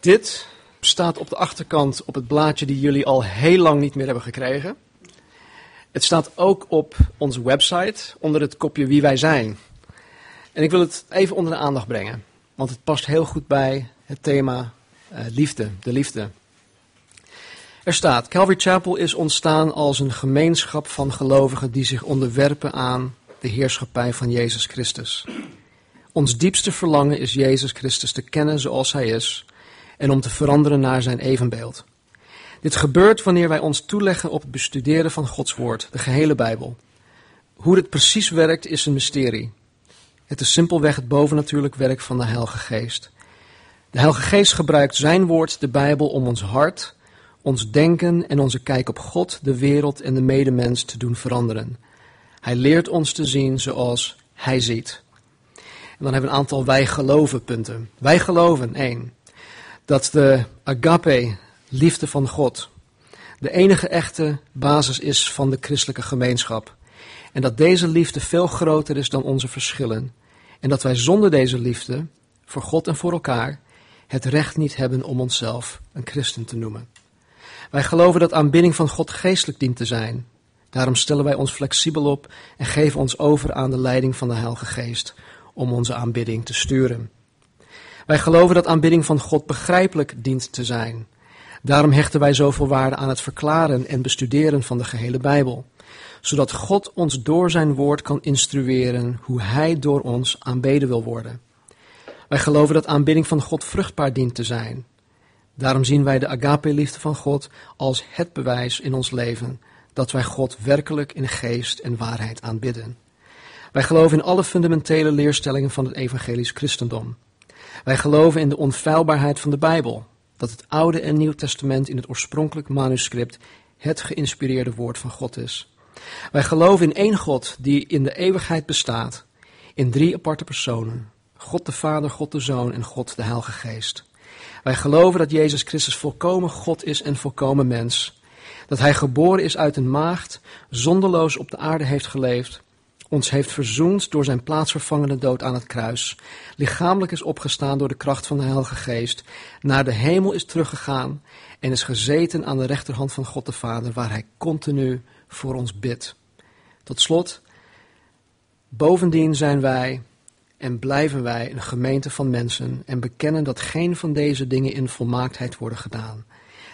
Dit staat op de achterkant op het blaadje die jullie al heel lang niet meer hebben gekregen. Het staat ook op onze website onder het kopje Wie wij zijn. En ik wil het even onder de aandacht brengen, want het past heel goed bij het thema uh, liefde, de liefde. Er staat: Calvary Chapel is ontstaan als een gemeenschap van gelovigen die zich onderwerpen aan de heerschappij van Jezus Christus. Ons diepste verlangen is Jezus Christus te kennen zoals Hij is en om te veranderen naar Zijn evenbeeld. Dit gebeurt wanneer wij ons toeleggen op het bestuderen van Gods Woord, de gehele Bijbel. Hoe dit precies werkt is een mysterie. Het is simpelweg het bovennatuurlijk werk van de Heilige Geest. De Heilige Geest gebruikt Zijn Woord, de Bijbel, om ons hart, ons denken en onze kijk op God, de wereld en de medemens te doen veranderen. Hij leert ons te zien zoals Hij ziet. En dan hebben we een aantal wij geloven punten. Wij geloven, één, dat de agape, liefde van God, de enige echte basis is van de christelijke gemeenschap. En dat deze liefde veel groter is dan onze verschillen. En dat wij zonder deze liefde, voor God en voor elkaar, het recht niet hebben om onszelf een christen te noemen. Wij geloven dat aanbidding van God geestelijk dient te zijn. Daarom stellen wij ons flexibel op en geven ons over aan de leiding van de Heilige Geest om onze aanbidding te sturen. Wij geloven dat aanbidding van God begrijpelijk dient te zijn. Daarom hechten wij zoveel waarde aan het verklaren en bestuderen van de gehele Bijbel, zodat God ons door zijn woord kan instrueren hoe Hij door ons aanbeden wil worden. Wij geloven dat aanbidding van God vruchtbaar dient te zijn. Daarom zien wij de agape-liefde van God als het bewijs in ons leven dat wij God werkelijk in geest en waarheid aanbidden. Wij geloven in alle fundamentele leerstellingen van het evangelisch christendom. Wij geloven in de onfeilbaarheid van de Bijbel, dat het Oude en Nieuw Testament in het oorspronkelijk manuscript het geïnspireerde woord van God is. Wij geloven in één God die in de eeuwigheid bestaat, in drie aparte personen: God de Vader, God de Zoon en God de Heilige Geest. Wij geloven dat Jezus Christus volkomen God is en volkomen mens. Dat hij geboren is uit een maagd, zonderloos op de aarde heeft geleefd, ons heeft verzoend door zijn plaatsvervangende dood aan het kruis, lichamelijk is opgestaan door de kracht van de Heilige Geest, naar de hemel is teruggegaan en is gezeten aan de rechterhand van God de Vader, waar hij continu voor ons bidt. Tot slot, bovendien zijn wij en blijven wij een gemeente van mensen en bekennen dat geen van deze dingen in volmaaktheid worden gedaan.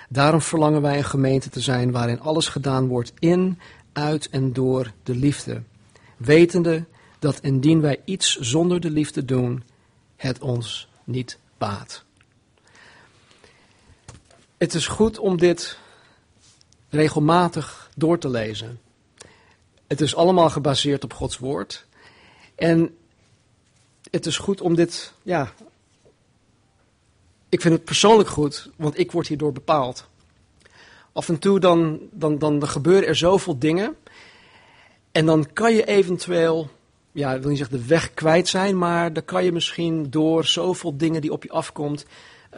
Daarom verlangen wij een gemeente te zijn waarin alles gedaan wordt in, uit en door de liefde. Wetende dat indien wij iets zonder de liefde doen, het ons niet baat. Het is goed om dit regelmatig door te lezen. Het is allemaal gebaseerd op Gods woord. En het is goed om dit, ja. Ik vind het persoonlijk goed, want ik word hierdoor bepaald. Af en toe dan, dan, dan gebeuren er zoveel dingen. En dan kan je eventueel, ja, ik wil niet zeggen de weg kwijt zijn, maar dan kan je misschien door zoveel dingen die op je afkomt,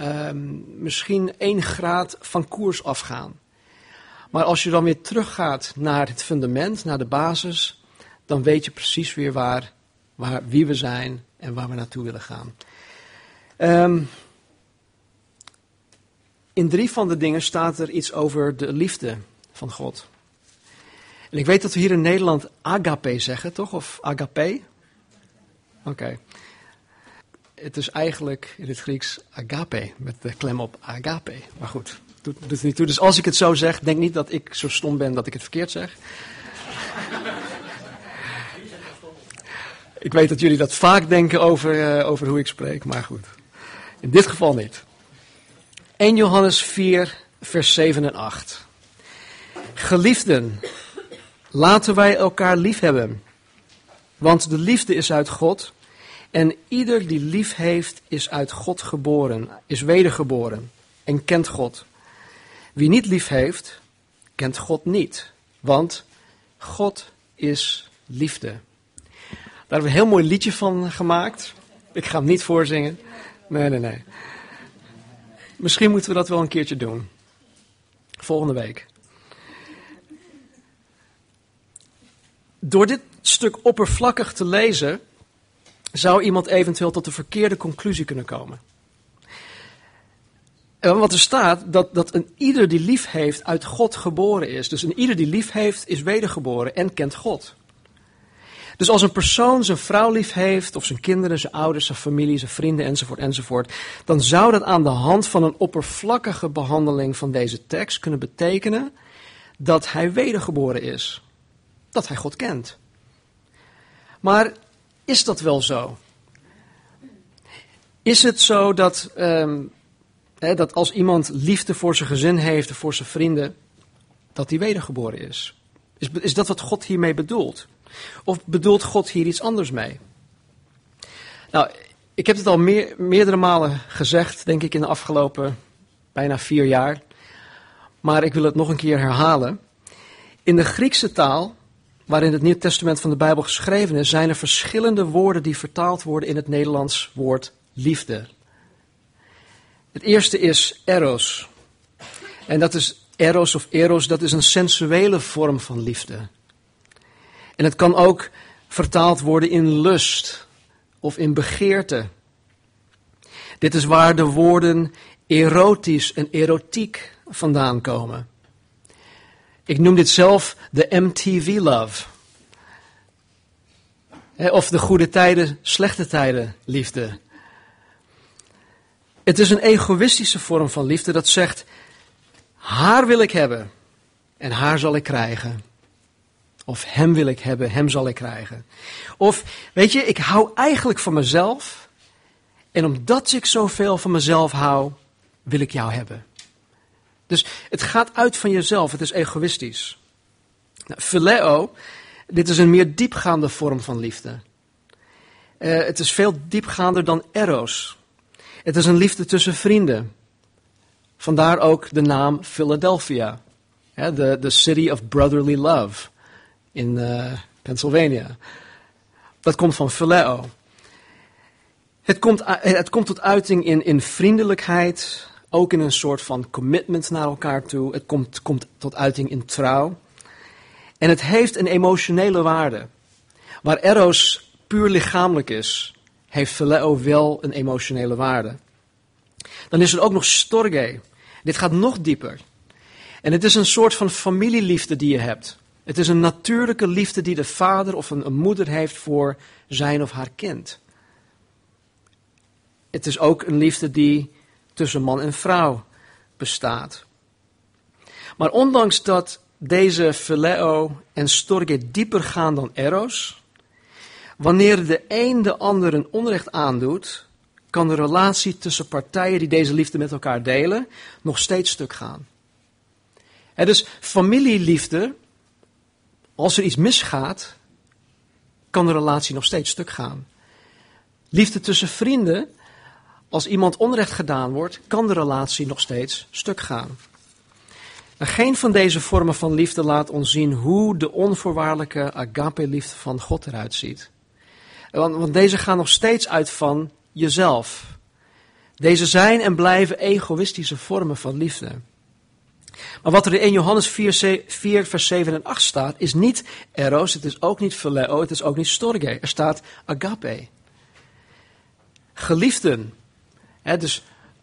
um, misschien één graad van koers afgaan. Maar als je dan weer teruggaat naar het fundament, naar de basis, dan weet je precies weer waar, waar, wie we zijn en waar we naartoe willen gaan. Um, in drie van de dingen staat er iets over de liefde van God. En ik weet dat we hier in Nederland agape zeggen, toch? Of agape? Oké. Het is eigenlijk in het Grieks agape, met de klem op agape. Maar goed, doet, doet het niet toe. Dus als ik het zo zeg, denk niet dat ik zo stom ben dat ik het verkeerd zeg. ik weet dat jullie dat vaak denken over, uh, over hoe ik spreek, maar goed. In dit geval niet. 1 Johannes 4, vers 7 en 8. Geliefden, laten wij elkaar lief hebben. Want de liefde is uit God. En ieder die lief heeft, is uit God geboren, is wedergeboren en kent God. Wie niet lief heeft, kent God niet. Want God is liefde. Daar hebben we een heel mooi liedje van gemaakt. Ik ga hem niet voorzingen. Nee, nee, nee. Misschien moeten we dat wel een keertje doen. Volgende week. Door dit stuk oppervlakkig te lezen, zou iemand eventueel tot de verkeerde conclusie kunnen komen. En wat er staat, dat, dat een ieder die lief heeft uit God geboren is. Dus een ieder die lief heeft is wedergeboren en kent God. Dus als een persoon zijn vrouw lief heeft, of zijn kinderen, zijn ouders, zijn familie, zijn vrienden enzovoort enzovoort, dan zou dat aan de hand van een oppervlakkige behandeling van deze tekst kunnen betekenen dat hij wedergeboren is. Dat hij God kent. Maar is dat wel zo? Is het zo dat, ehm, hè, dat als iemand liefde voor zijn gezin heeft, voor zijn vrienden, dat hij wedergeboren is? Is, is dat wat God hiermee bedoelt? Of bedoelt God hier iets anders mee? Nou, ik heb het al meer, meerdere malen gezegd, denk ik, in de afgelopen bijna vier jaar. Maar ik wil het nog een keer herhalen. In de Griekse taal, waarin het Nieuw Testament van de Bijbel geschreven is, zijn er verschillende woorden die vertaald worden in het Nederlands woord liefde. Het eerste is eros. En dat is eros of eros, dat is een sensuele vorm van liefde. En het kan ook vertaald worden in lust of in begeerte. Dit is waar de woorden erotisch en erotiek vandaan komen. Ik noem dit zelf de MTV love. Of de goede tijden, slechte tijden liefde. Het is een egoïstische vorm van liefde dat zegt: haar wil ik hebben en haar zal ik krijgen. Of hem wil ik hebben, hem zal ik krijgen. Of, weet je, ik hou eigenlijk van mezelf. En omdat ik zoveel van mezelf hou, wil ik jou hebben. Dus het gaat uit van jezelf, het is egoïstisch. Nou, phileo, dit is een meer diepgaande vorm van liefde. Uh, het is veel diepgaander dan eros. Het is een liefde tussen vrienden. Vandaar ook de naam Philadelphia. De the city of brotherly love in uh, Pennsylvania. Dat komt van phileo. Het komt, het komt tot uiting in, in vriendelijkheid, ook in een soort van commitment naar elkaar toe. Het komt, komt tot uiting in trouw. En het heeft een emotionele waarde. Waar eros puur lichamelijk is, heeft phileo wel een emotionele waarde. Dan is er ook nog storge. Dit gaat nog dieper. En het is een soort van familieliefde die je hebt. Het is een natuurlijke liefde die de vader of een, een moeder heeft voor zijn of haar kind. Het is ook een liefde die tussen man en vrouw bestaat. Maar ondanks dat deze phileo en storge dieper gaan dan eros, wanneer de een de ander een onrecht aandoet, kan de relatie tussen partijen die deze liefde met elkaar delen nog steeds stuk gaan. Het dus familieliefde, als er iets misgaat, kan de relatie nog steeds stuk gaan. Liefde tussen vrienden, als iemand onrecht gedaan wordt, kan de relatie nog steeds stuk gaan. En geen van deze vormen van liefde laat ons zien hoe de onvoorwaardelijke agape-liefde van God eruit ziet. Want, want deze gaan nog steeds uit van jezelf. Deze zijn en blijven egoïstische vormen van liefde. Maar wat er in Johannes 4, 4, vers 7 en 8 staat, is niet eros, het is ook niet phileo, het is ook niet storge. Er staat agape. Geliefden, dus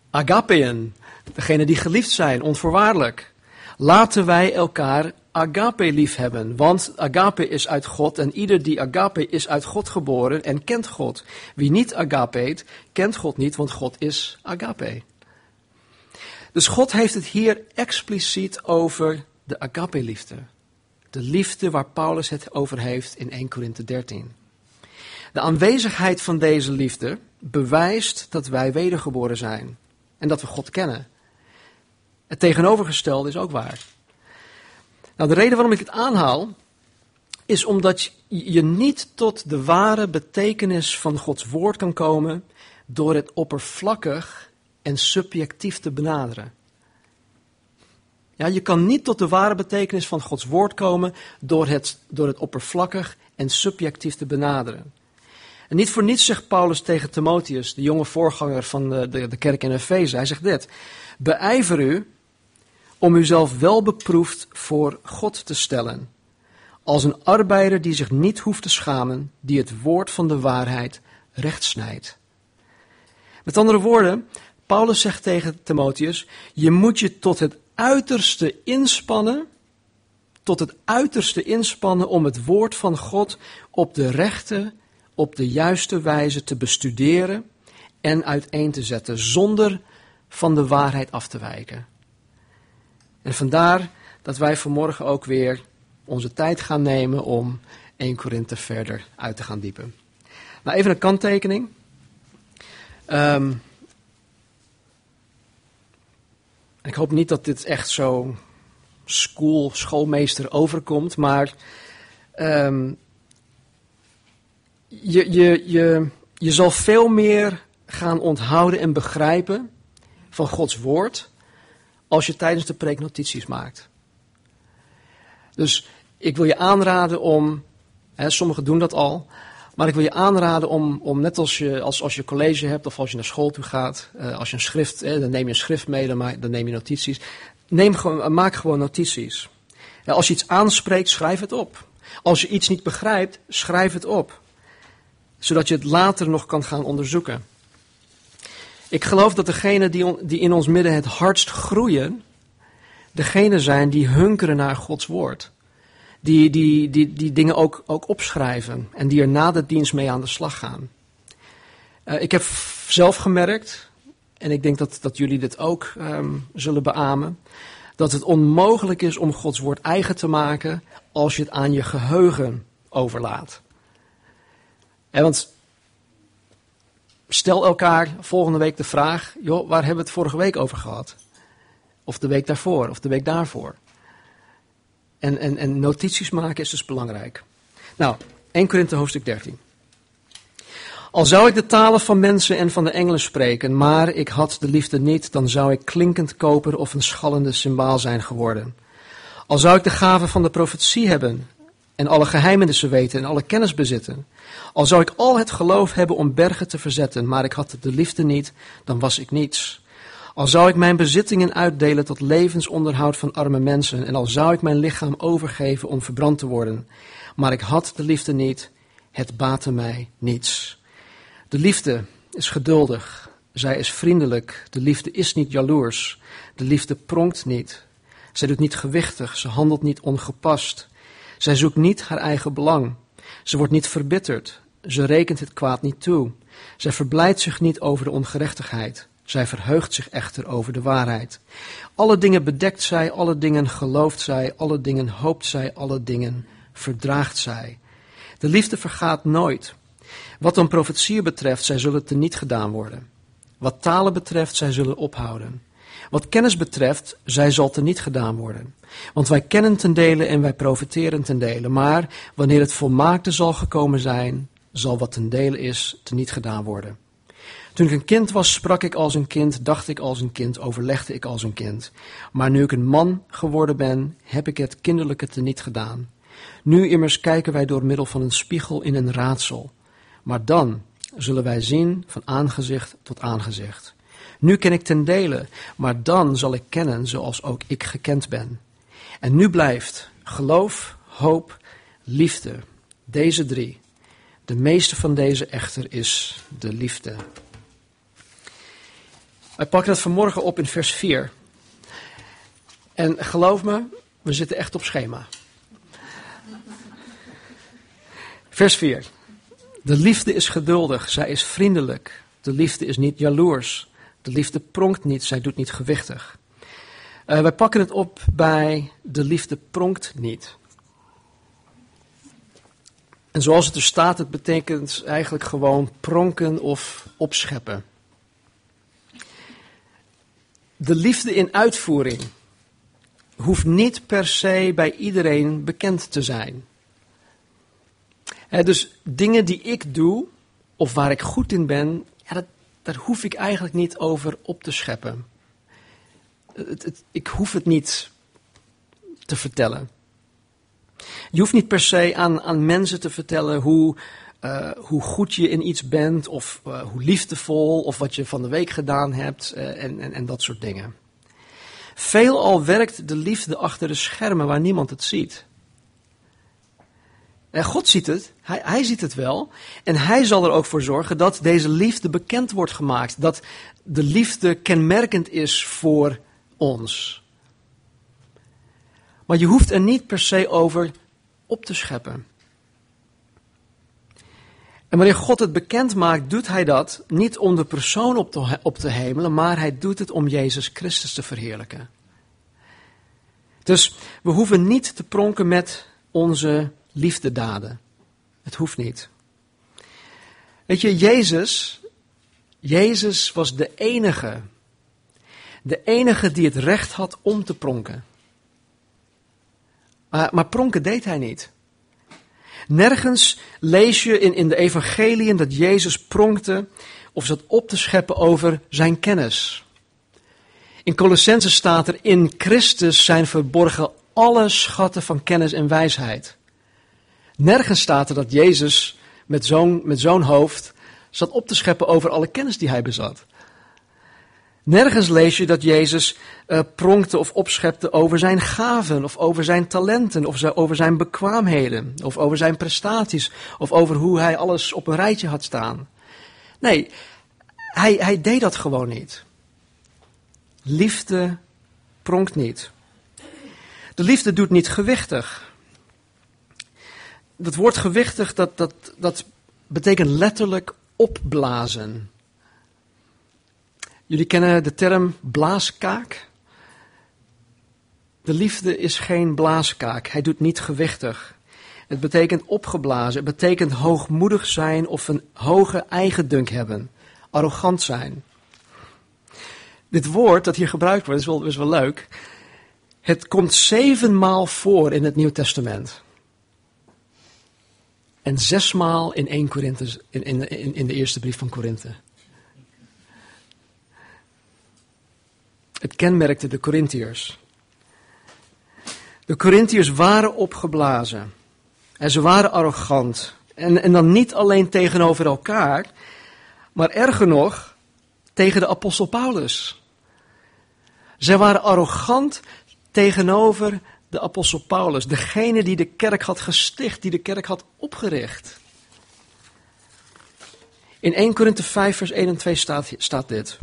agapeën, degene die geliefd zijn, onvoorwaardelijk. Laten wij elkaar agape lief hebben. Want agape is uit God en ieder die agape is uit God geboren en kent God. Wie niet agapeet, kent God niet, want God is agape. Dus God heeft het hier expliciet over de agape liefde. De liefde waar Paulus het over heeft in 1 Korinthe 13. De aanwezigheid van deze liefde bewijst dat wij wedergeboren zijn en dat we God kennen. Het tegenovergestelde is ook waar. Nou, de reden waarom ik het aanhaal, is omdat je niet tot de ware betekenis van Gods woord kan komen door het oppervlakkig en subjectief te benaderen. Ja, je kan niet tot de ware betekenis van Gods woord komen door het, door het oppervlakkig en subjectief te benaderen. En niet voor niets zegt Paulus tegen Timotheus, de jonge voorganger van de, de, de kerk in Efeze, hij zegt dit, beijver u om uzelf wel beproefd voor God te stellen. Als een arbeider die zich niet hoeft te schamen, die het woord van de waarheid rechtsnijdt. Met andere woorden, Paulus zegt tegen Timotheus: Je moet je tot het uiterste inspannen. Tot het uiterste inspannen om het woord van God op de rechte, op de juiste wijze te bestuderen en uiteen te zetten, zonder van de waarheid af te wijken. En vandaar dat wij vanmorgen ook weer onze tijd gaan nemen om 1 Korinthe verder uit te gaan diepen. Nou, even een kanttekening. Um, ik hoop niet dat dit echt zo school, schoolmeester overkomt, maar um, je, je, je, je zal veel meer gaan onthouden en begrijpen van Gods woord als je tijdens de preek notities maakt. Dus ik wil je aanraden om, hè, sommigen doen dat al, maar ik wil je aanraden om, om net als je, als, als je college hebt of als je naar school toe gaat, uh, als je een schrift, eh, dan neem je een schrift mee, dan, dan neem je notities. Neem gewoon, maak gewoon notities. Als je iets aanspreekt, schrijf het op. Als je iets niet begrijpt, schrijf het op. Zodat je het later nog kan gaan onderzoeken. Ik geloof dat degenen die, die in ons midden het hardst groeien, degenen zijn die hunkeren naar Gods woord. Die, die, die, die dingen ook, ook opschrijven en die er na de dienst mee aan de slag gaan. Uh, ik heb zelf gemerkt, en ik denk dat, dat jullie dit ook um, zullen beamen, dat het onmogelijk is om Gods woord eigen te maken als je het aan je geheugen overlaat. En want stel elkaar volgende week de vraag: joh, waar hebben we het vorige week over gehad? Of de week daarvoor, of de week daarvoor. En, en, en notities maken is dus belangrijk. Nou, 1 Korinthe hoofdstuk 13. Al zou ik de talen van mensen en van de engelen spreken, maar ik had de liefde niet, dan zou ik klinkend koper of een schallende symbaal zijn geworden. Al zou ik de gave van de profetie hebben en alle geheimenissen weten en alle kennis bezitten. Al zou ik al het geloof hebben om bergen te verzetten, maar ik had de liefde niet, dan was ik niets. Al zou ik mijn bezittingen uitdelen tot levensonderhoud van arme mensen, en al zou ik mijn lichaam overgeven om verbrand te worden, maar ik had de liefde niet, het baatte mij niets. De liefde is geduldig, zij is vriendelijk, de liefde is niet jaloers, de liefde pronkt niet, zij doet niet gewichtig, ze handelt niet ongepast, zij zoekt niet haar eigen belang, ze wordt niet verbitterd, ze rekent het kwaad niet toe, zij verblijdt zich niet over de ongerechtigheid. Zij verheugt zich echter over de waarheid. Alle dingen bedekt zij, alle dingen gelooft zij, alle dingen hoopt zij, alle dingen verdraagt zij. De liefde vergaat nooit. Wat dan profetieën betreft, zij zullen teniet gedaan worden. Wat talen betreft, zij zullen ophouden. Wat kennis betreft, zij zal teniet gedaan worden. Want wij kennen ten dele en wij profiteren ten dele. Maar wanneer het volmaakte zal gekomen zijn, zal wat ten dele is teniet gedaan worden. Toen ik een kind was, sprak ik als een kind, dacht ik als een kind, overlegde ik als een kind. Maar nu ik een man geworden ben, heb ik het kinderlijke teniet gedaan. Nu immers kijken wij door middel van een spiegel in een raadsel. Maar dan zullen wij zien van aangezicht tot aangezicht. Nu ken ik ten dele, maar dan zal ik kennen zoals ook ik gekend ben. En nu blijft geloof, hoop, liefde, deze drie. De meeste van deze echter is de liefde. Wij pakken dat vanmorgen op in vers 4. En geloof me, we zitten echt op schema. Vers 4. De liefde is geduldig, zij is vriendelijk. De liefde is niet jaloers. De liefde pronkt niet, zij doet niet gewichtig. Uh, wij pakken het op bij de liefde pronkt niet. En zoals het er staat, het betekent eigenlijk gewoon pronken of opscheppen de liefde in uitvoering hoeft niet per se bij iedereen bekend te zijn. dus dingen die ik doe, of waar ik goed in ben, ja, dat, daar hoef ik eigenlijk niet over op te scheppen. Het, ik hoef het niet te vertellen. Je hoeft niet per se aan, aan mensen te vertellen hoe uh, hoe goed je in iets bent, of uh, hoe liefdevol, of wat je van de week gedaan hebt, uh, en, en, en dat soort dingen. Veelal werkt de liefde achter de schermen waar niemand het ziet. En God ziet het, hij, hij ziet het wel. En hij zal er ook voor zorgen dat deze liefde bekend wordt gemaakt. Dat de liefde kenmerkend is voor ons. Maar je hoeft er niet per se over op te scheppen. En wanneer God het bekend maakt, doet hij dat niet om de persoon op te, op te hemelen, maar hij doet het om Jezus Christus te verheerlijken. Dus we hoeven niet te pronken met onze liefdedaden. Het hoeft niet. Weet je, Jezus, Jezus was de enige, de enige die het recht had om te pronken. Maar, maar pronken deed hij niet. Nergens lees je in, in de evangeliën dat Jezus pronkte of zat op te scheppen over zijn kennis. In Colossense staat er, in Christus zijn verborgen alle schatten van kennis en wijsheid. Nergens staat er dat Jezus met zo'n met zo'n hoofd zat op te scheppen over alle kennis die hij bezat. Nergens lees je dat Jezus uh, pronkte of opschepte over zijn gaven, of over zijn talenten, of over zijn bekwaamheden, of over zijn prestaties, of over hoe hij alles op een rijtje had staan. Nee, hij, hij deed dat gewoon niet. Liefde pronkt niet. De liefde doet niet gewichtig. Dat woord gewichtig, dat, dat, dat betekent letterlijk opblazen. Jullie kennen de term blaaskaak. De liefde is geen blaaskaak. Hij doet niet gewichtig. Het betekent opgeblazen. Het betekent hoogmoedig zijn of een hoge eigendunk hebben. Arrogant zijn. Dit woord dat hier gebruikt wordt is wel, is wel leuk. Het komt zevenmaal voor in het Nieuw Testament. En zesmaal in 1 Korinthe, in, in, in de eerste brief van Korinthe. Het kenmerkte de Corinthiërs. De Corinthiërs waren opgeblazen. En ze waren arrogant. En, en dan niet alleen tegenover elkaar, maar erger nog, tegen de apostel Paulus. Zij waren arrogant tegenover de apostel Paulus, degene die de kerk had gesticht, die de kerk had opgericht. In 1 Korinthe 5, vers 1 en 2 staat, staat dit.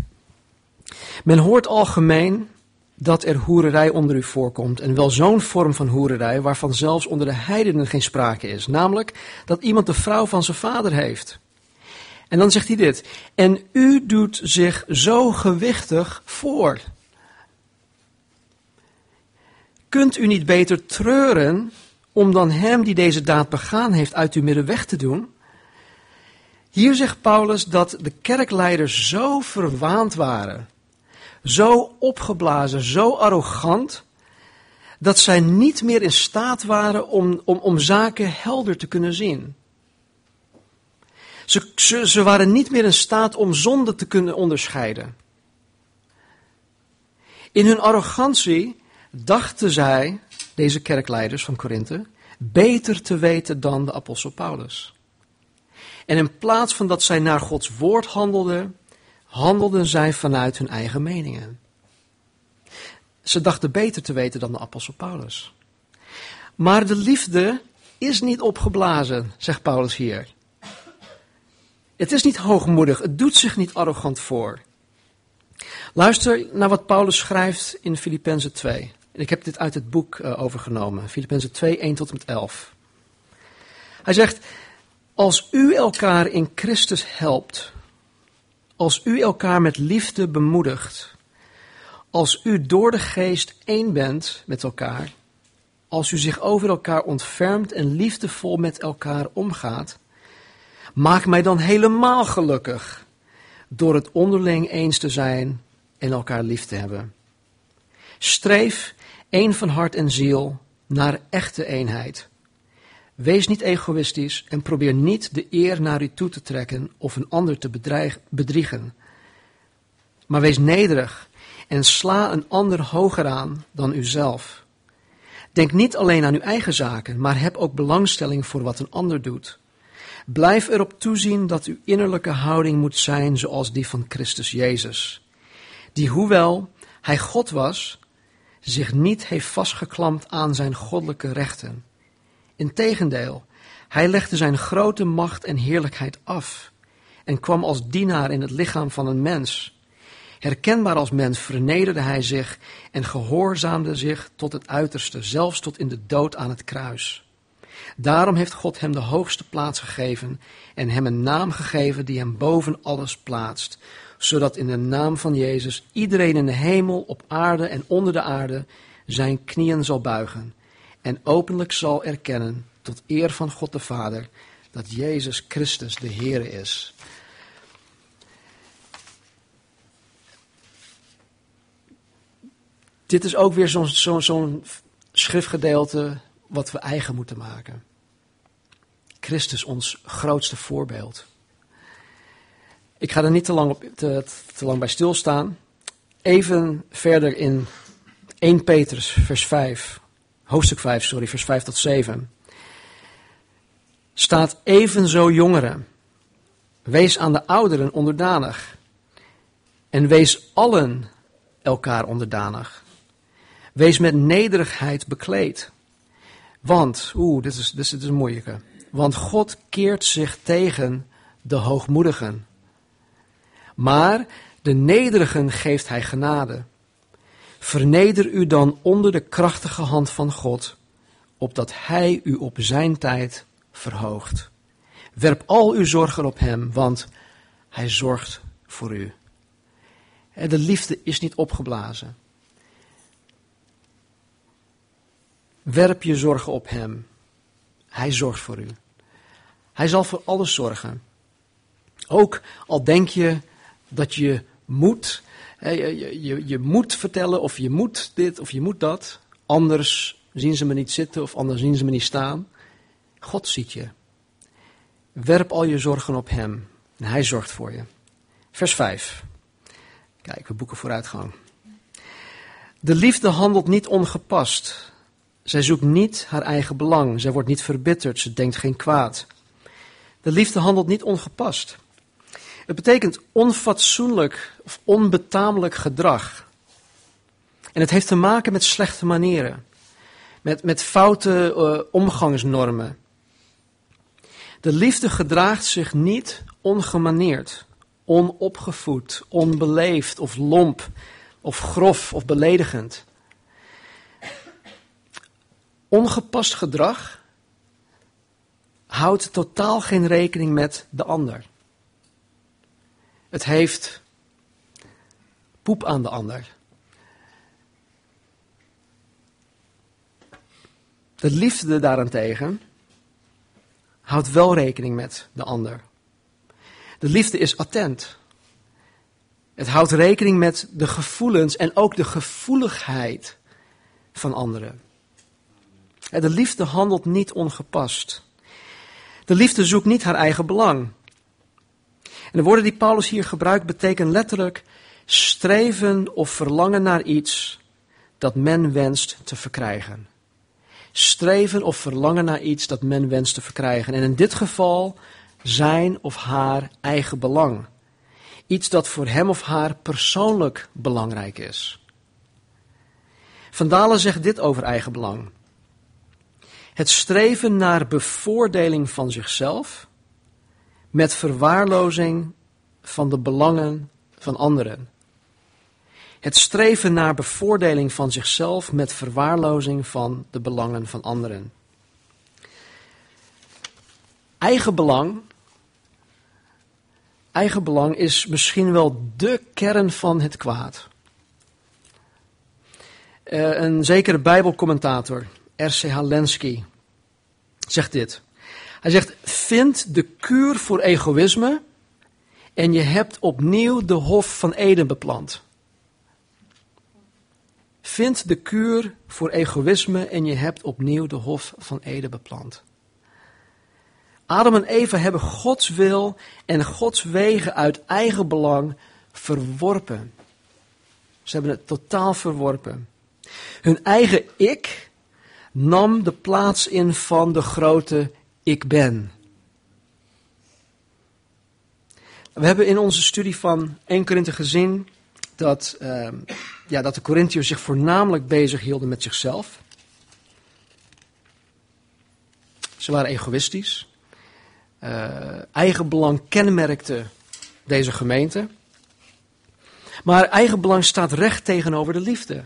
Men hoort algemeen dat er hoererij onder u voorkomt. En wel zo'n vorm van hoererij waarvan zelfs onder de heidenen geen sprake is. Namelijk dat iemand de vrouw van zijn vader heeft. En dan zegt hij dit. En u doet zich zo gewichtig voor. Kunt u niet beter treuren om dan hem die deze daad begaan heeft uit uw midden weg te doen? Hier zegt Paulus dat de kerkleiders zo verwaand waren zo opgeblazen, zo arrogant, dat zij niet meer in staat waren om, om, om zaken helder te kunnen zien. Ze, ze, waren niet meer in staat om zonde te kunnen onderscheiden. In hun arrogantie dachten zij, deze kerkleiders van Korinthe, beter te weten dan de apostel Paulus. En in plaats van dat zij naar Gods woord handelden, handelden zij vanuit hun eigen meningen. Ze dachten beter te weten dan de apostel Paulus. Maar de liefde is niet opgeblazen, zegt Paulus hier. Het is niet hoogmoedig, het doet zich niet arrogant voor. Luister naar wat Paulus schrijft in Filippenzen 2. Ik heb dit uit het boek uh, overgenomen, Filippenzen 2, 1 tot en met 11. Hij zegt, als u elkaar in Christus helpt, als u elkaar met liefde bemoedigt, als u door de geest één bent met elkaar, als u zich over elkaar ontfermt en liefdevol met elkaar omgaat, maak mij dan helemaal gelukkig door het onderling eens te zijn en elkaar lief te hebben. Streef één van hart en ziel naar echte eenheid. Wees niet egoïstisch en probeer niet de eer naar u toe te trekken of een ander te bedriegen. Maar wees nederig en sla een ander hoger aan dan uzelf. Denk niet alleen aan uw eigen zaken, maar heb ook belangstelling voor wat een ander doet. Blijf erop toezien dat uw innerlijke houding moet zijn zoals die van Christus Jezus, die hoewel hij God was, zich niet heeft vastgeklampt aan zijn goddelijke rechten Integendeel, hij legde zijn grote macht en heerlijkheid af en kwam als dienaar in het lichaam van een mens. Herkenbaar als mens vernederde hij zich en gehoorzaamde zich tot het uiterste, zelfs tot in de dood aan het kruis. Daarom heeft God hem de hoogste plaats gegeven en hem een naam gegeven die hem boven alles plaatst, zodat in de naam van Jezus iedereen in de hemel, op aarde en onder de aarde zijn knieën zal buigen en openlijk zal erkennen, tot eer van God de Vader, dat Jezus Christus de Heer is. Dit is ook weer zo'n zo, zo schriftgedeelte wat we eigen moeten maken. Christus, ons grootste voorbeeld. Ik ga er niet te lang, op, te, te lang bij stilstaan. Even verder in 1 Petrus, vers 5, hoofdstuk 5, sorry, vers 5 tot 7. Staat evenzo jongeren. Wees aan de ouderen onderdanig. En wees allen elkaar onderdanig. Wees met nederigheid bekleed. Want, oeh, dit is, dit is, dit is een moeilijke. Want God keert zich tegen de hoogmoedigen. Maar de nederigen geeft hij genade. Verneder u dan onder de krachtige hand van God, opdat hij u op zijn tijd verhoogt. Werp al uw zorgen op hem, want hij zorgt voor u. De liefde is niet opgeblazen. Werp je zorgen op hem. Hij zorgt voor u. Hij zal voor alles zorgen. Ook al denk je dat je moet, je, je, je moet vertellen of je moet dit of je moet dat. Anders zien ze me niet zitten of anders zien ze me niet staan. God ziet je. Werp al je zorgen op hem en hij zorgt voor je. Vers 5. Kijk, we boeken vooruitgang. De liefde handelt niet ongepast. Zij zoekt niet haar eigen belang. Zij wordt niet verbitterd. Ze denkt geen kwaad. De liefde handelt niet ongepast. Het betekent onfatsoenlijk of onbetamelijk gedrag. En het heeft te maken met slechte manieren. Met, met foute uh, omgangsnormen. De liefde gedraagt zich niet ongemaneerd, onopgevoed, onbeleefd of lomp of grof of beledigend. Ongepast gedrag houdt totaal geen rekening met de ander. Het heeft poep aan de ander. De liefde daarentegen houdt wel rekening met de ander. De liefde is attent. Het houdt rekening met de gevoelens en ook de gevoeligheid van anderen. De liefde handelt niet ongepast. De liefde zoekt niet haar eigen belang. De woorden die Paulus hier gebruikt betekenen letterlijk streven of verlangen naar iets dat men wenst te verkrijgen. Streven of verlangen naar iets dat men wenst te verkrijgen. En in dit geval zijn of haar eigen belang. Iets dat voor hem of haar persoonlijk belangrijk is. Vandalen zegt dit over eigen belang. Het streven naar bevoordeling van zichzelf met verwaarlozing van de belangen van anderen. Het streven naar bevoordeling van zichzelf met verwaarlozing van de belangen van anderen. Eigen belang, eigen belang is misschien wel de kern van het kwaad. Uh, een zekere Bijbelcommentator, R.C.H. Lenski, zegt dit. Hij zegt, vind de kuur voor egoïsme en je hebt opnieuw de hof van Eden beplant. Vind de kuur voor egoïsme en je hebt opnieuw de hof van Eden beplant. Adam en Eva hebben Gods wil en Gods wegen uit eigen belang verworpen. Ze hebben het totaal verworpen. Hun eigen ik nam de plaats in van de grote ik ben. We hebben in onze studie van 1 Korinthe gezien dat, uh, ja, dat de Corinthiërs zich voornamelijk bezig hielden met zichzelf. Ze waren egoïstisch. Uh, eigenbelang kenmerkte deze gemeente. Maar eigenbelang staat recht tegenover de liefde.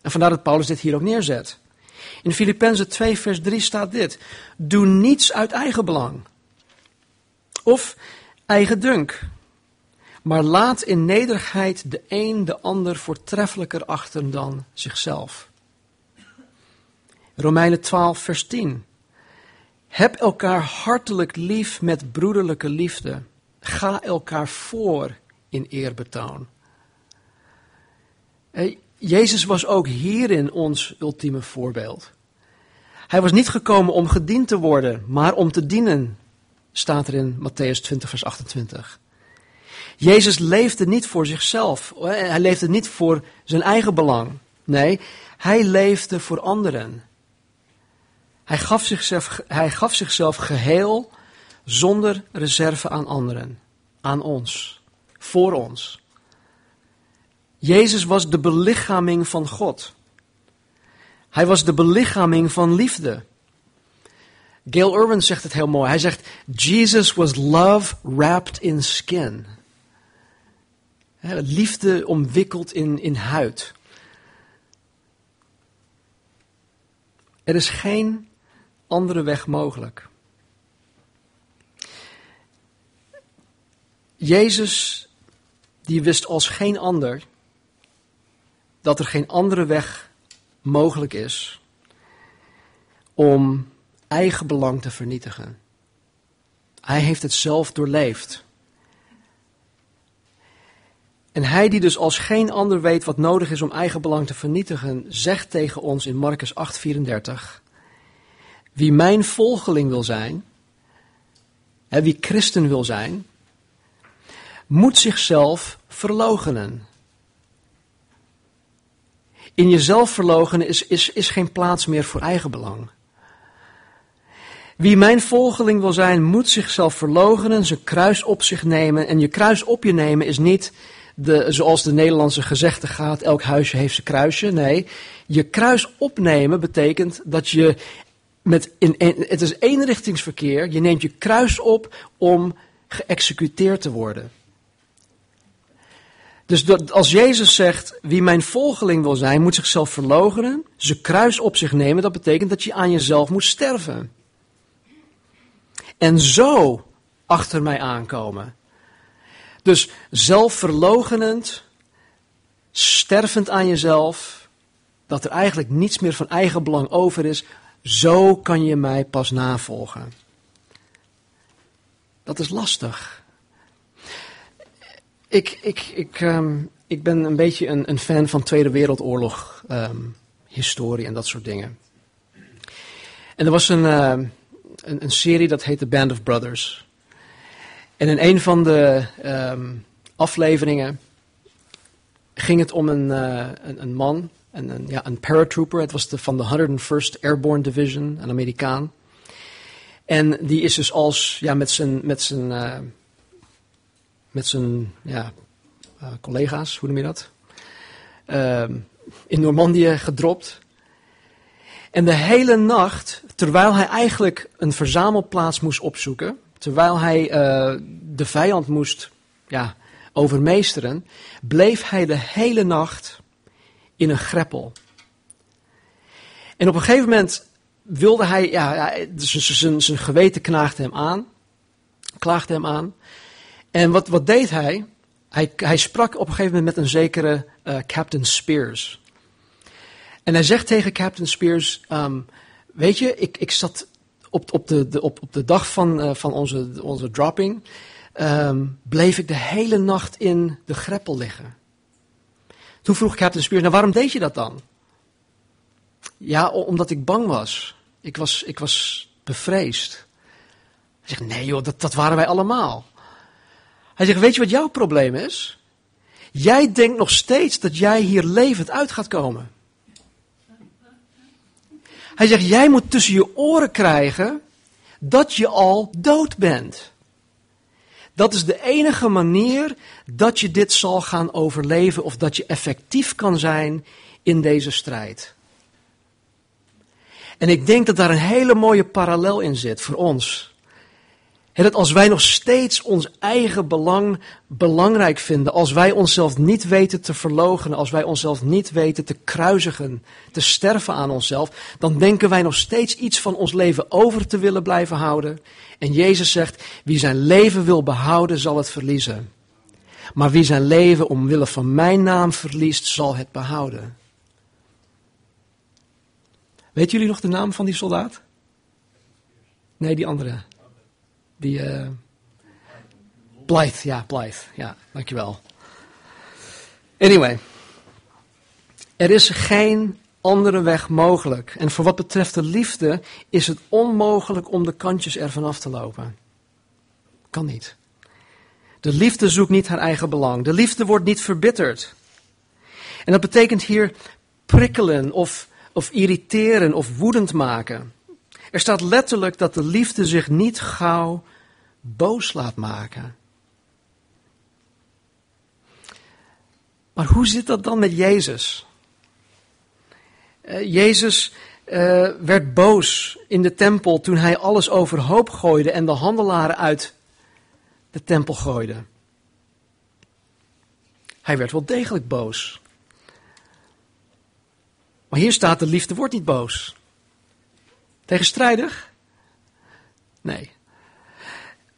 En vandaar dat Paulus dit hier ook neerzet. In Filippenzen 2, vers 3 staat dit: Doe niets uit eigenbelang. Of eigen dunk. Maar laat in nederigheid de een de ander voortreffelijker achter dan zichzelf. Romeinen 12, vers 10. Heb elkaar hartelijk lief met broederlijke liefde. Ga elkaar voor in eerbetoon. Jezus was ook hierin ons ultieme voorbeeld. Hij was niet gekomen om gediend te worden, maar om te dienen, staat er in Matthäus 20, vers 28. Jezus leefde niet voor zichzelf. Hij leefde niet voor zijn eigen belang. Nee, hij leefde voor anderen. Hij gaf zichzelf, hij gaf zichzelf geheel zonder reserve aan anderen, aan ons, voor ons. Jezus was de belichaming van God. Hij was de belichaming van liefde. Gail Irwin zegt het heel mooi. Hij zegt: Jesus was love wrapped in skin. liefde omwikkeld in, in huid. Er is geen andere weg mogelijk. Jezus, die wist als geen ander dat er geen andere weg mogelijk is om eigen belang te vernietigen. Hij heeft het zelf doorleefd. En hij die dus als geen ander weet wat nodig is om eigen belang te vernietigen, zegt tegen ons in Marcus 8:34: Wie mijn volgeling wil zijn, hè, wie christen wil zijn, moet zichzelf verloochenen. In jezelf verloochenen is, is, is geen plaats meer voor eigen belang. Wie mijn volgeling wil zijn, moet zichzelf verloochenen, zijn kruis op zich nemen. En je kruis op je nemen is niet de, zoals de Nederlandse gezegde gaat, elk huisje heeft zijn kruisje. Nee, je kruis opnemen betekent dat je met, in, het is eenrichtingsverkeer, je neemt je kruis op om geëxecuteerd te worden. Dus dat, als Jezus zegt, wie mijn volgeling wil zijn, moet zichzelf verloochenen, zijn kruis op zich nemen, dat betekent dat je aan jezelf moet sterven. En zo achter mij aankomen. Dus zelfverlogenend, stervend aan jezelf, dat er eigenlijk niets meer van eigen belang over is, zo kan je mij pas navolgen. Dat is lastig. Ik, ik, ik, um, ik ben een beetje een, een, fan van Tweede Wereldoorlog um, historie en dat soort dingen. En er was een, uh, een, een, serie dat heette Band of Brothers. En in een van de um, afleveringen ging het om een, uh, een, man, een, een, ja, een paratrooper. Het was de, van de 101st Airborne Division, een Amerikaan. En die is dus als, ja, met zijn, met zijn uh, met zijn ja, uh, collega's, hoe noem je dat? Uh, in Normandië gedropt. En de hele nacht, terwijl hij eigenlijk een verzamelplaats moest opzoeken, terwijl hij uh, de vijand moest ja, overmeesteren, bleef hij de hele nacht in een greppel. En op een gegeven moment wilde hij, ja, ja zijn geweten knaagde hem aan, klaagde hem aan. En wat, wat deed hij? hij? Hij sprak op een gegeven moment met een zekere uh, Captain Spears. En hij zegt tegen Captain Spears: um, Weet je, ik, ik zat op, op, de, de, op, op de dag van, uh, van onze, onze dropping. Um, bleef ik de hele nacht in de greppel liggen. Toen vroeg Captain Spears: Nou, waarom deed je dat dan? Ja, omdat ik bang was. Ik was, ik was bevreesd. Hij zegt: Nee, joh, dat waren wij allemaal. Hij zegt, weet je wat jouw probleem is? Jij denkt nog steeds dat jij hier levend uit gaat komen. Hij zegt, jij moet tussen je oren krijgen dat je al dood bent. Dat is de enige manier dat je dit zal gaan overleven of dat je effectief kan zijn in deze strijd. En ik denk dat daar een hele mooie parallel in zit voor ons. En dat als wij nog steeds ons eigen belang belangrijk vinden, als wij onszelf niet weten te verloochenen, als wij onszelf niet weten te kruisigen, te sterven aan onszelf, dan denken wij nog steeds iets van ons leven over te willen blijven houden. En Jezus zegt, wie zijn leven wil behouden, zal het verliezen. Maar wie zijn leven omwille van mijn naam verliest, zal het behouden. Weet jullie nog de naam van die soldaat? Nee, die andere. Die, uh, ja, Blythe. Ja, dankjewel. Anyway. Er is geen andere weg mogelijk. En voor wat betreft de liefde is het onmogelijk om de kantjes ervan af te lopen. Kan niet. De liefde zoekt niet haar eigen belang. De liefde wordt niet verbitterd. En dat betekent hier prikkelen of, of irriteren of woedend maken. Er staat letterlijk dat de liefde zich niet gauw boos laat maken. Maar hoe zit dat dan met Jezus? Uh, Jezus uh, werd boos in de tempel toen hij alles overhoop gooide en de handelaren uit de tempel gooide. Hij werd wel degelijk boos. Maar hier staat de liefde wordt niet boos. Tegenstrijdig? Nee.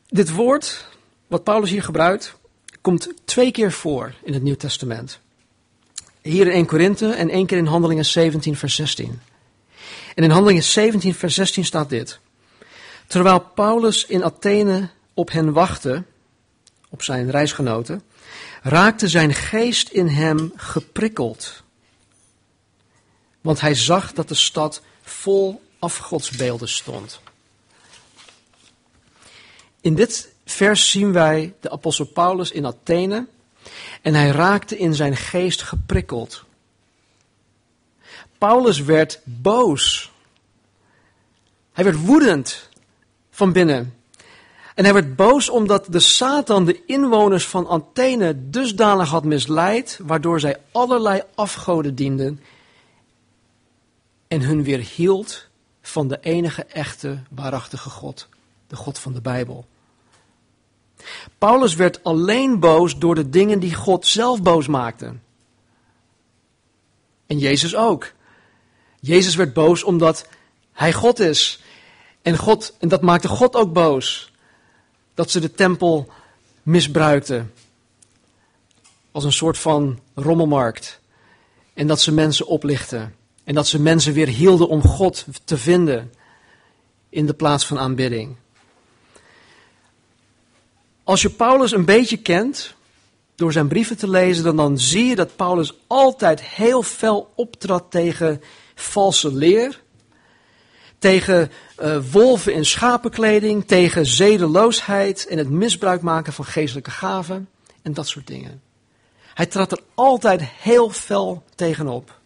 Dit woord, wat Paulus hier gebruikt, komt twee keer voor in het Nieuw Testament. Hier in 1 Korinthe en één keer in Handelingen 17, vers 16. En in Handelingen 17, vers 16 staat dit. Terwijl Paulus in Athene op hen wachtte, op zijn reisgenoten, raakte zijn geest in hem geprikkeld. Want hij zag dat de stad vol afgodsbeelden stond. In dit vers zien wij de apostel Paulus in Athene en hij raakte in zijn geest geprikkeld. Paulus werd boos. Hij werd woedend van binnen. En hij werd boos omdat de Satan de inwoners van Athene dusdanig had misleid, waardoor zij allerlei afgoden dienden en hun weerhield van de enige echte, waarachtige God, de God van de Bijbel. Paulus werd alleen boos door de dingen die God zelf boos maakte. En Jezus ook. Jezus werd boos omdat hij God is. En, God, en dat maakte God ook boos. Dat ze de tempel misbruikten. Als een soort van rommelmarkt. En dat ze mensen oplichten. En dat ze mensen weer hielden om God te vinden in de plaats van aanbidding. Als je Paulus een beetje kent, door zijn brieven te lezen, dan, dan zie je dat Paulus altijd heel fel optrad tegen valse leer, tegen uh, wolven in schapenkleding, tegen zedeloosheid en het misbruik maken van geestelijke gaven en dat soort dingen. Hij trad er altijd heel fel tegenop.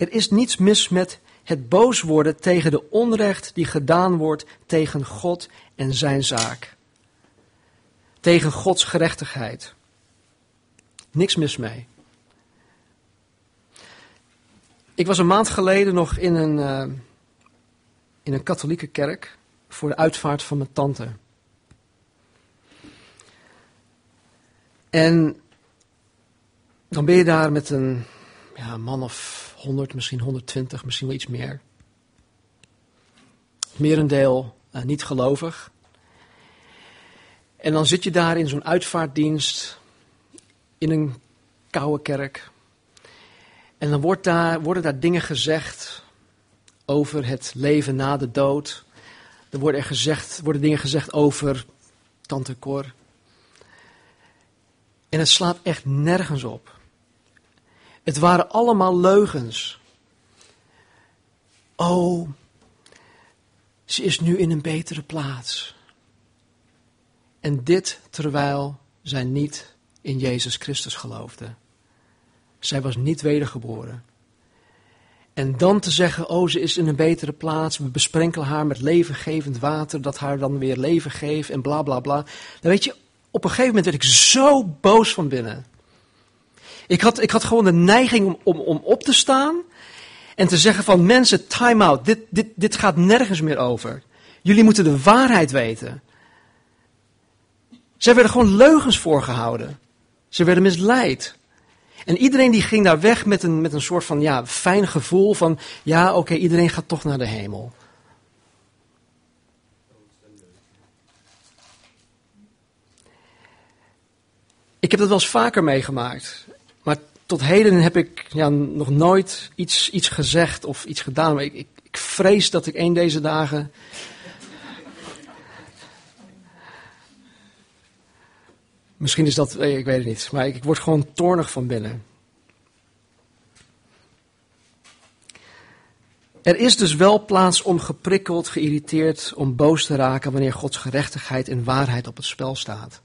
Er is niets mis met het boos worden tegen de onrecht die gedaan wordt tegen God en zijn zaak. Tegen Gods gerechtigheid. Niks mis mee. Ik was een maand geleden nog in een, uh, in een katholieke kerk voor de uitvaart van mijn tante. En dan ben je daar met een ja, man of 100, misschien 120, misschien wel iets meer. Merendeel uh, niet gelovig. En dan zit je daar in zo'n uitvaartdienst, in een koude kerk. En dan wordt daar, worden daar dingen gezegd over het leven na de dood. Er worden, er gezegd, worden dingen gezegd over tante Cor. En het slaat echt nergens op. Het waren allemaal leugens. Oh, ze is nu in een betere plaats. En dit terwijl zij niet in Jezus Christus geloofde. Zij was niet wedergeboren. En dan te zeggen, oh ze is in een betere plaats, we besprenkelen haar met levengevend water, dat haar dan weer leven geeft en bla bla bla. Dan weet je, op een gegeven moment werd ik zo boos van binnen. Ik had, ik had gewoon de neiging om, om, om op te staan En te zeggen van mensen, time out, dit, dit, dit gaat nergens meer over. Jullie moeten de waarheid weten. Zij werden gewoon leugens voorgehouden. Ze werden misleid. En iedereen die ging daar weg met een, met een soort van ja, fijn gevoel van, ja oké, iedereen gaat toch naar de hemel. Ik heb dat wel eens vaker meegemaakt. Maar tot heden heb ik ja, nog nooit iets, iets gezegd of iets gedaan. Maar ik, ik, ik vrees dat ik een deze dagen. Misschien is dat, ik weet het niet, maar ik, ik word gewoon toornig van binnen. Er is dus wel plaats om geprikkeld, geïrriteerd, om boos te raken wanneer Gods gerechtigheid en waarheid op het spel staat.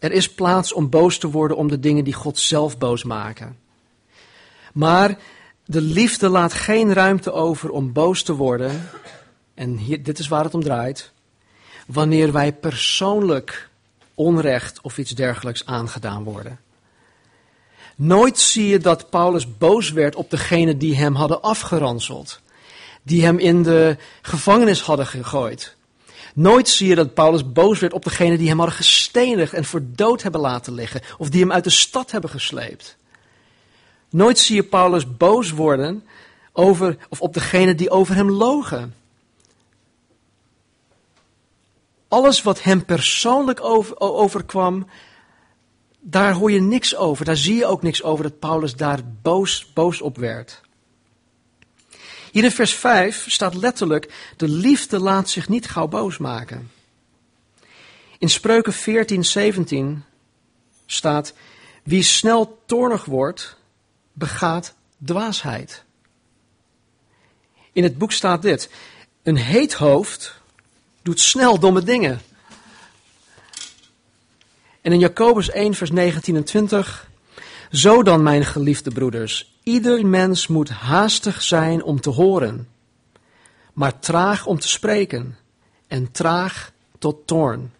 Er is plaats om boos te worden om de dingen die God zelf boos maken. Maar de liefde laat geen ruimte over om boos te worden. En dit is waar het om draait. Wanneer wij persoonlijk onrecht of iets dergelijks aangedaan worden. Nooit zie je dat Paulus boos werd op degene die hem hadden afgeranseld. Die hem in de gevangenis hadden gegooid. Nooit zie je dat Paulus boos werd op degene die hem hadden gestenigd en voor dood hebben laten liggen. Of die hem uit de stad hebben gesleept. Nooit zie je Paulus boos worden over, of op degene die over hem logen. Alles wat hem persoonlijk over, overkwam, daar hoor je niks over. Daar zie je ook niks over dat Paulus daar boos, boos op werd. Hier in vers 5 staat letterlijk: de liefde laat zich niet gauw boos maken. In Spreuken 14, 17 staat: Wie snel toornig wordt, begaat dwaasheid. In het boek staat dit: Een heet hoofd doet snel domme dingen. En in Jacobus 1, vers 19 en 20. Zo dan, mijn geliefde broeders, ieder mens moet haastig zijn om te horen, maar traag om te spreken en traag tot toorn.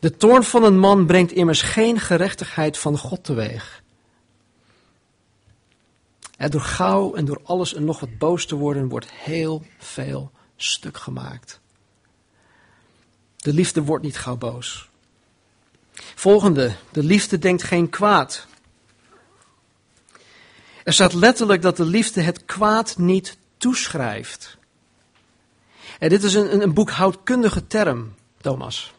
De toorn van een man brengt immers geen gerechtigheid van God teweeg. En door gauw en door alles en nog wat boos te worden, wordt heel veel stuk gemaakt. De liefde wordt niet gauw boos. Volgende, de liefde denkt geen kwaad. Er staat letterlijk dat de liefde het kwaad niet toeschrijft. En dit is een, een boekhoudkundige term, Thomas.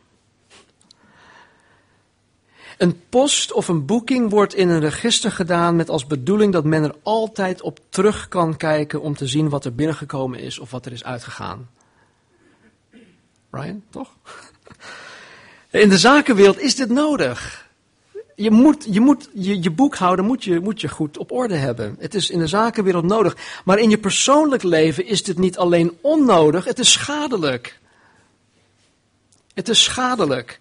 Een post of een boeking wordt in een register gedaan met als bedoeling dat men er altijd op terug kan kijken om te zien wat er binnengekomen is of wat er is uitgegaan. Ryan, toch? In de zakenwereld is dit nodig. Je moet je, moet, je, je moet je, moet je goed op orde hebben. Het is in de zakenwereld nodig. Maar in je persoonlijk leven is dit niet alleen onnodig, het is schadelijk. Het is schadelijk.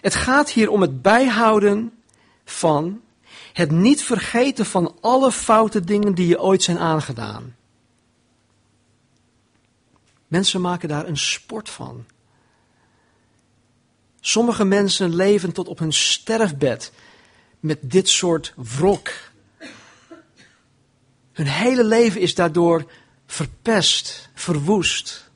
Het gaat hier om het bijhouden van, het niet vergeten van alle foute dingen die je ooit zijn aangedaan. Mensen maken daar een sport van. Sommige mensen leven tot op hun sterfbed met dit soort wrok. Hun hele leven is daardoor verpest, verwoest.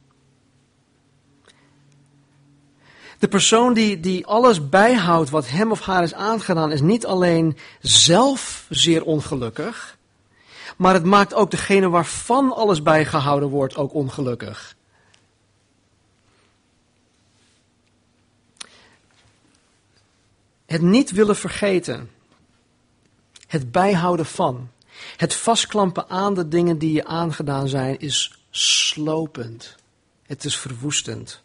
De persoon die, die alles bijhoudt wat hem of haar is aangedaan, is niet alleen zelf zeer ongelukkig, maar het maakt ook degene waarvan alles bijgehouden wordt ook ongelukkig. Het niet willen vergeten. Het bijhouden van. Het vastklampen aan de dingen die je aangedaan zijn is slopend. Het is verwoestend.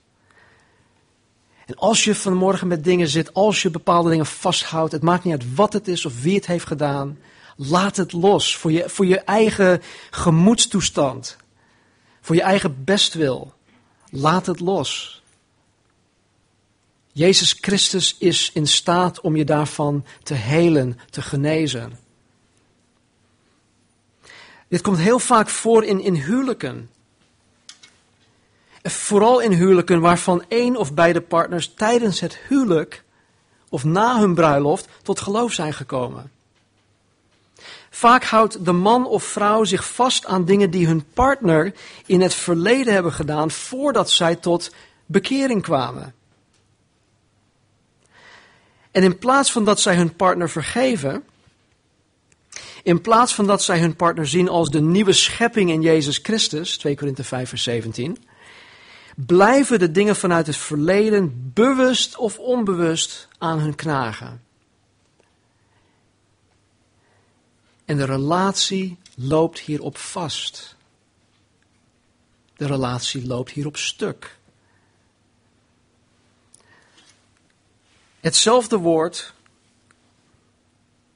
En als je vanmorgen met dingen zit, als je bepaalde dingen vasthoudt, het maakt niet uit wat het is of wie het heeft gedaan, laat het los voor je, voor je eigen gemoedstoestand, voor je eigen bestwil. Laat het los. Jezus Christus is in staat om je daarvan te helen, te genezen. Dit komt heel vaak voor in, in huwelijken. Vooral in huwelijken waarvan één of beide partners tijdens het huwelijk of na hun bruiloft tot geloof zijn gekomen. Vaak houdt de man of vrouw zich vast aan dingen die hun partner in het verleden hebben gedaan voordat zij tot bekering kwamen. En in plaats van dat zij hun partner vergeven, in plaats van dat zij hun partner zien als de nieuwe schepping in Jezus Christus, 2 Korinthe 5 vers 17, blijven de dingen vanuit het verleden bewust of onbewust aan hun knagen. En de relatie loopt hierop vast. De relatie loopt hierop stuk. Hetzelfde woord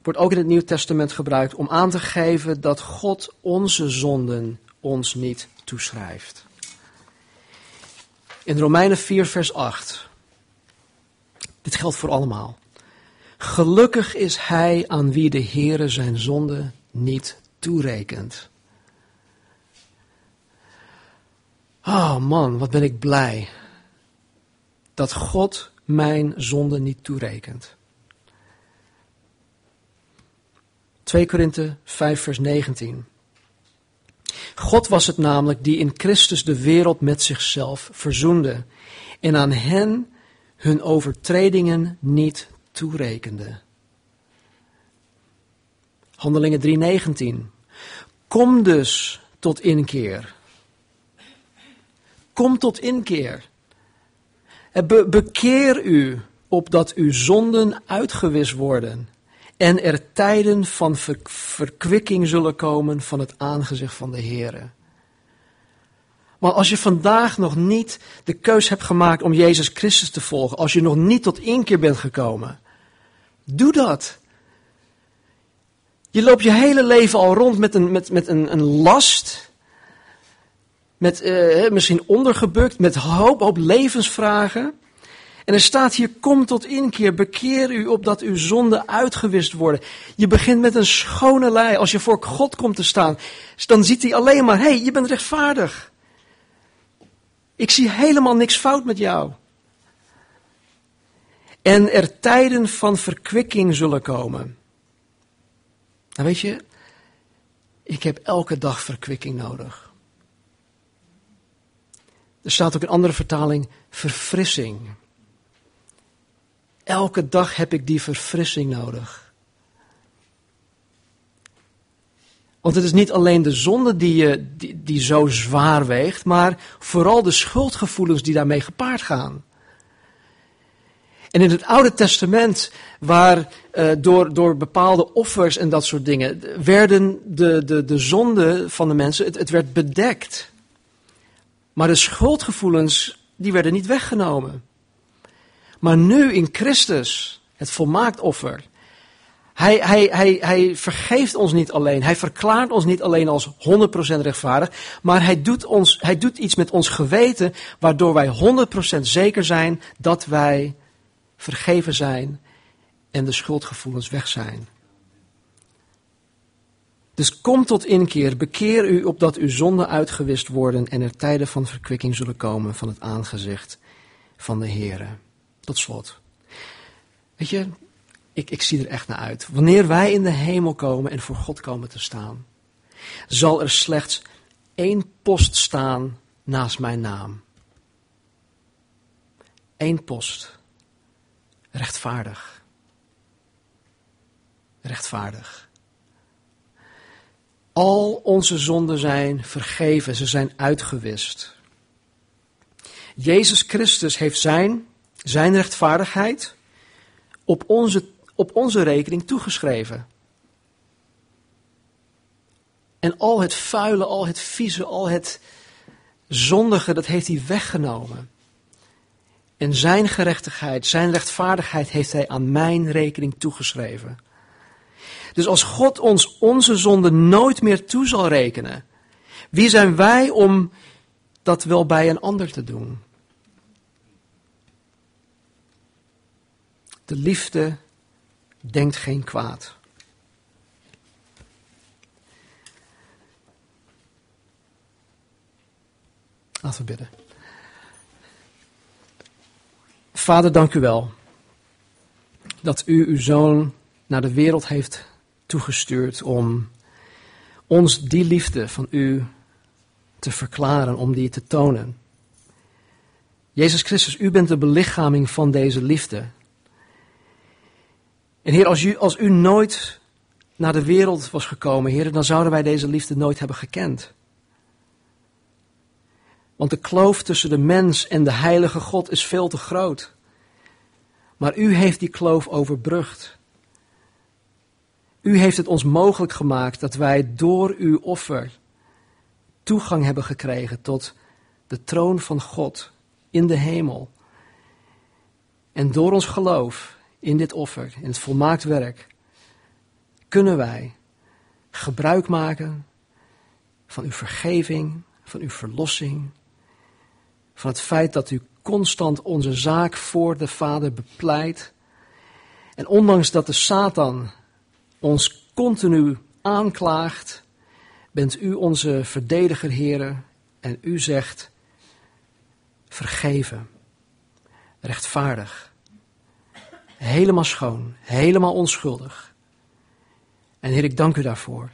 wordt ook in het Nieuw Testament gebruikt om aan te geven dat God onze zonden ons niet toeschrijft. In Romeinen 4, vers 8. Dit geldt voor allemaal. Gelukkig is hij aan wie de Heere zijn zonde niet toerekent. Oh man, wat ben ik blij dat God mijn zonde niet toerekent. 2 Korinthe 5 vers 19. God was het namelijk die in Christus de wereld met zichzelf verzoende en aan hen hun overtredingen niet toerekende. Handelingen 3:19. Kom dus tot inkeer. Kom tot inkeer. Be bekeer u opdat uw zonden uitgewist worden en er tijden van verkwikking zullen komen van het aangezicht van de Heer. Want als je vandaag nog niet de keus hebt gemaakt om Jezus Christus te volgen, als je nog niet tot inkeer bent gekomen, doe dat. Je loopt je hele leven al rond met een, met, met een, een last, met uh, misschien ondergebukt, met hoop, hoop levensvragen. En er staat hier, kom tot inkeer, bekeer u opdat uw zonden uitgewist worden. Je begint met een schone lei. Als je voor God komt te staan, dan ziet hij alleen maar, hé, hey, je bent rechtvaardig. Ik zie helemaal niks fout met jou. En er tijden van verkwikking zullen komen. Nou weet je, ik heb elke dag verkwikking nodig. Er staat ook in andere vertaling verfrissing. Elke dag heb ik die verfrissing nodig. Want het is niet alleen de zonde die, je, die, zo zwaar weegt, maar vooral de schuldgevoelens die daarmee gepaard gaan. En in het Oude Testament, waar uh, door, door bepaalde offers en dat soort dingen, werden de, de, de zonden van de mensen, het werd bedekt. Maar de schuldgevoelens, die werden niet weggenomen. Maar nu in Christus, het volmaakt offer, hij, hij, hij, hij vergeeft ons niet alleen. Hij verklaart ons niet alleen als 100% rechtvaardig. Maar hij doet, ons, hij doet iets met ons geweten. Waardoor wij 100% zeker zijn dat wij vergeven zijn. En de schuldgevoelens weg zijn. Dus kom tot inkeer, bekeer u opdat uw zonden uitgewist worden en er tijden van verkwikking zullen komen van het aangezicht van de Heer. Tot slot. Weet je, ik, ik zie er echt naar uit. Wanneer wij in de hemel komen en voor God komen te staan, zal er slechts één post staan naast mijn naam. Eén post. Rechtvaardig. Rechtvaardig. Al onze zonden zijn vergeven, ze zijn uitgewist. Jezus Christus heeft zijn, zijn rechtvaardigheid op onze op onze rekening toegeschreven. En al het vuile, al het vieze, al het zondige, dat heeft hij weggenomen. En zijn gerechtigheid, zijn rechtvaardigheid heeft hij aan mijn rekening toegeschreven. Dus als God ons onze zonde nooit meer toe zal rekenen, wie zijn wij om dat wel bij een ander te doen? De liefde denkt geen kwaad. Laten we bidden. Vader, dank u wel dat u uw zoon naar de wereld heeft toegestuurd om ons die liefde van u te verklaren, om die te tonen. Jezus Christus, u bent de belichaming van deze liefde. En Heer, als u, als u nooit naar de wereld was gekomen, Heer, dan zouden wij deze liefde nooit hebben gekend. Want de kloof tussen de mens en de heilige God is veel te groot. Maar u heeft die kloof overbrugd. U heeft het ons mogelijk gemaakt dat wij door uw offer toegang hebben gekregen tot de troon van God in de hemel. En door ons geloof in dit offer, in het volmaakt werk, kunnen wij gebruik maken van uw vergeving, van uw verlossing, van het feit dat u constant onze zaak voor de Vader bepleit. En ondanks dat de Satan ons continu aanklaagt, bent u onze verdediger, heren, en u zegt vergeven, rechtvaardig, helemaal schoon, helemaal onschuldig. En Heer, ik dank u daarvoor.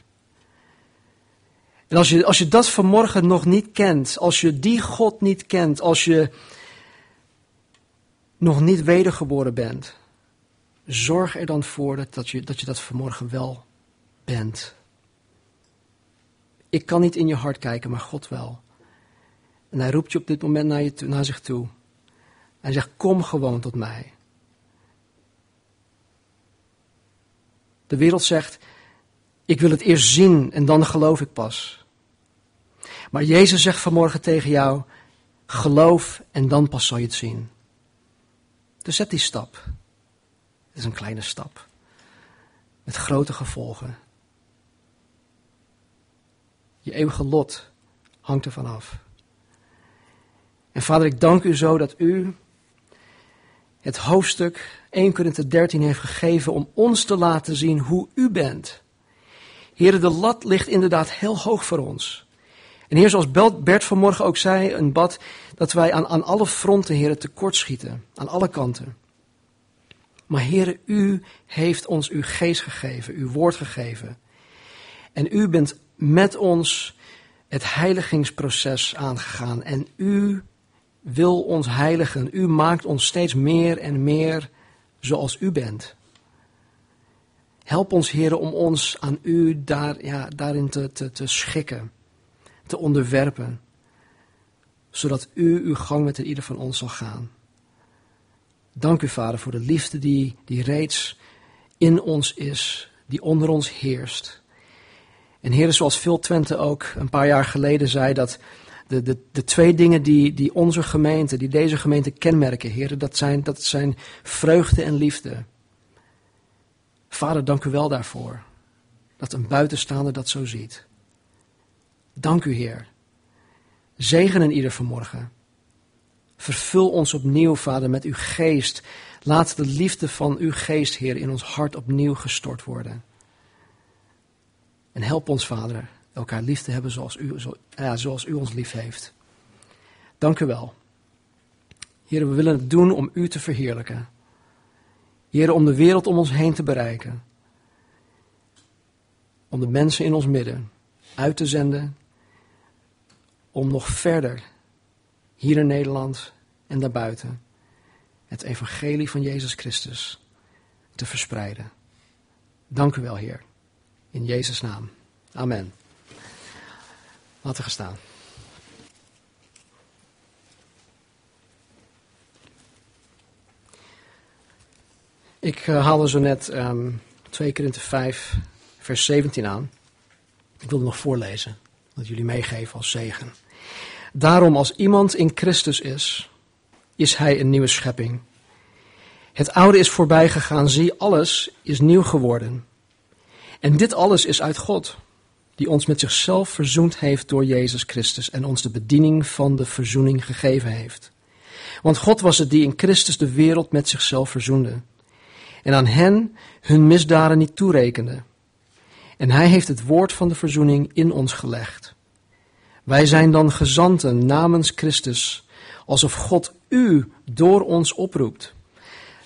En als je, als je dat vanmorgen nog niet kent, als je die God niet kent, als je nog niet wedergeboren bent, zorg er dan voor dat, dat, je, dat je dat vanmorgen wel bent. Ik kan niet in je hart kijken, maar God wel. En hij roept je op dit moment naar, je, naar zich toe. Hij zegt, kom gewoon tot mij. De wereld zegt, ik wil het eerst zien en dan geloof ik pas. Maar Jezus zegt vanmorgen tegen jou, geloof en dan pas zal je het zien. Dus zet die stap. Is een kleine stap. Met grote gevolgen. Je eeuwige lot hangt ervan af. En vader, ik dank u zo dat u het hoofdstuk 1 Korinthe 13 heeft gegeven om ons te laten zien hoe u bent. Heren, de lat ligt inderdaad heel hoog voor ons. En heer, zoals Bert vanmorgen ook zei, een bad, dat wij aan, aan alle fronten, heren, tekortschieten. Aan alle kanten. Maar heren, u heeft ons uw geest gegeven, uw woord gegeven. En u bent met ons het heiligingsproces aangegaan. En u wil ons heiligen. U maakt ons steeds meer en meer zoals u bent. Help ons, heren, om ons aan u daar, ja, daarin te, te, te schikken, te onderwerpen, zodat u uw gang met ieder van ons zal gaan. Dank u, Vader, voor de liefde die, die reeds in ons is, die onder ons heerst. En heren, zoals Phil Twente ook een paar jaar geleden zei, dat de, de, de twee dingen die, die onze gemeente, die deze gemeente kenmerken, heren, dat zijn, dat zijn vreugde en liefde. Vader, dank u wel daarvoor. Dat een buitenstaander dat zo ziet. Dank u, Heer. Zegen in ieder vanmorgen. Vervul ons opnieuw, Vader, met uw geest. Laat de liefde van uw geest, Heer, in ons hart opnieuw gestort worden. En help ons, Vader, elkaar lief te hebben zoals u, ons lief heeft. Dank u wel. Heer, we willen het doen om u te verheerlijken. Heer, om de wereld om ons heen te bereiken. Om de mensen in ons midden uit te zenden. Om nog verder, hier in Nederland en daarbuiten, het evangelie van Jezus Christus te verspreiden. Dank u wel, Heer. In Jezus' naam. Amen. Laten we gaan staan. Ik uh, haalde zo net um, 2 Korinthe 5, vers 17 aan. Ik wil het nog voorlezen, dat jullie meegeven als zegen. Daarom, als iemand in Christus is, is hij een nieuwe schepping. Het oude is voorbij gegaan, zie, alles is nieuw geworden. En dit alles is uit God, die ons met zichzelf verzoend heeft door Jezus Christus en ons de bediening van de verzoening gegeven heeft. Want God was het die in Christus de wereld met zichzelf verzoende en aan hen hun misdaden niet toerekende. En hij heeft het woord van de verzoening in ons gelegd. Wij zijn dan gezanten namens Christus, alsof God u door ons oproept.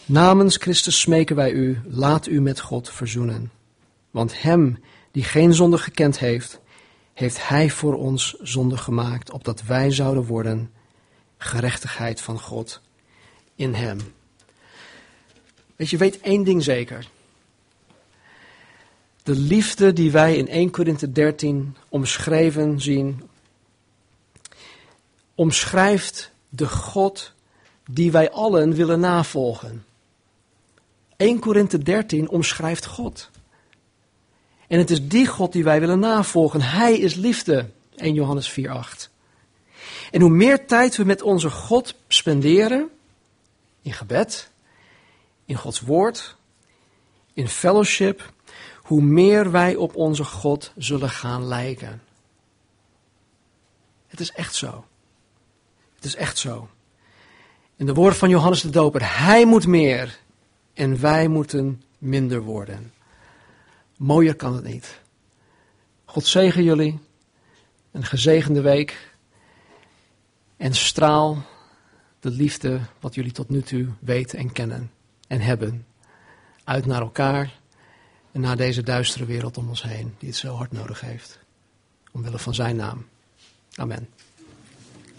Namens Christus smeken wij u, laat u met God verzoenen. Want hem die geen zonde gekend heeft, heeft hij voor ons zonde gemaakt, opdat wij zouden worden gerechtigheid van God in hem. Weet je, weet één ding zeker. De liefde die wij in 1 Korinthe 13 omschreven zien, omschrijft de God die wij allen willen navolgen. 1 Korinthe 13 omschrijft God. En het is die God die wij willen navolgen. Hij is liefde. 1 Johannes 4, 8. En hoe meer tijd we met onze God spenderen, in gebed, in Gods woord, in fellowship, hoe meer wij op onze God zullen gaan lijken. Het is echt zo. Is echt zo. In de woorden van Johannes de Doper, hij moet meer en wij moeten minder worden. Mooier kan het niet. God zegen jullie. Een gezegende week. En straal de liefde wat jullie tot nu toe weten en kennen en hebben. Uit naar elkaar en naar deze duistere wereld om ons heen, die het zo hard nodig heeft. Omwille van zijn naam. Amen.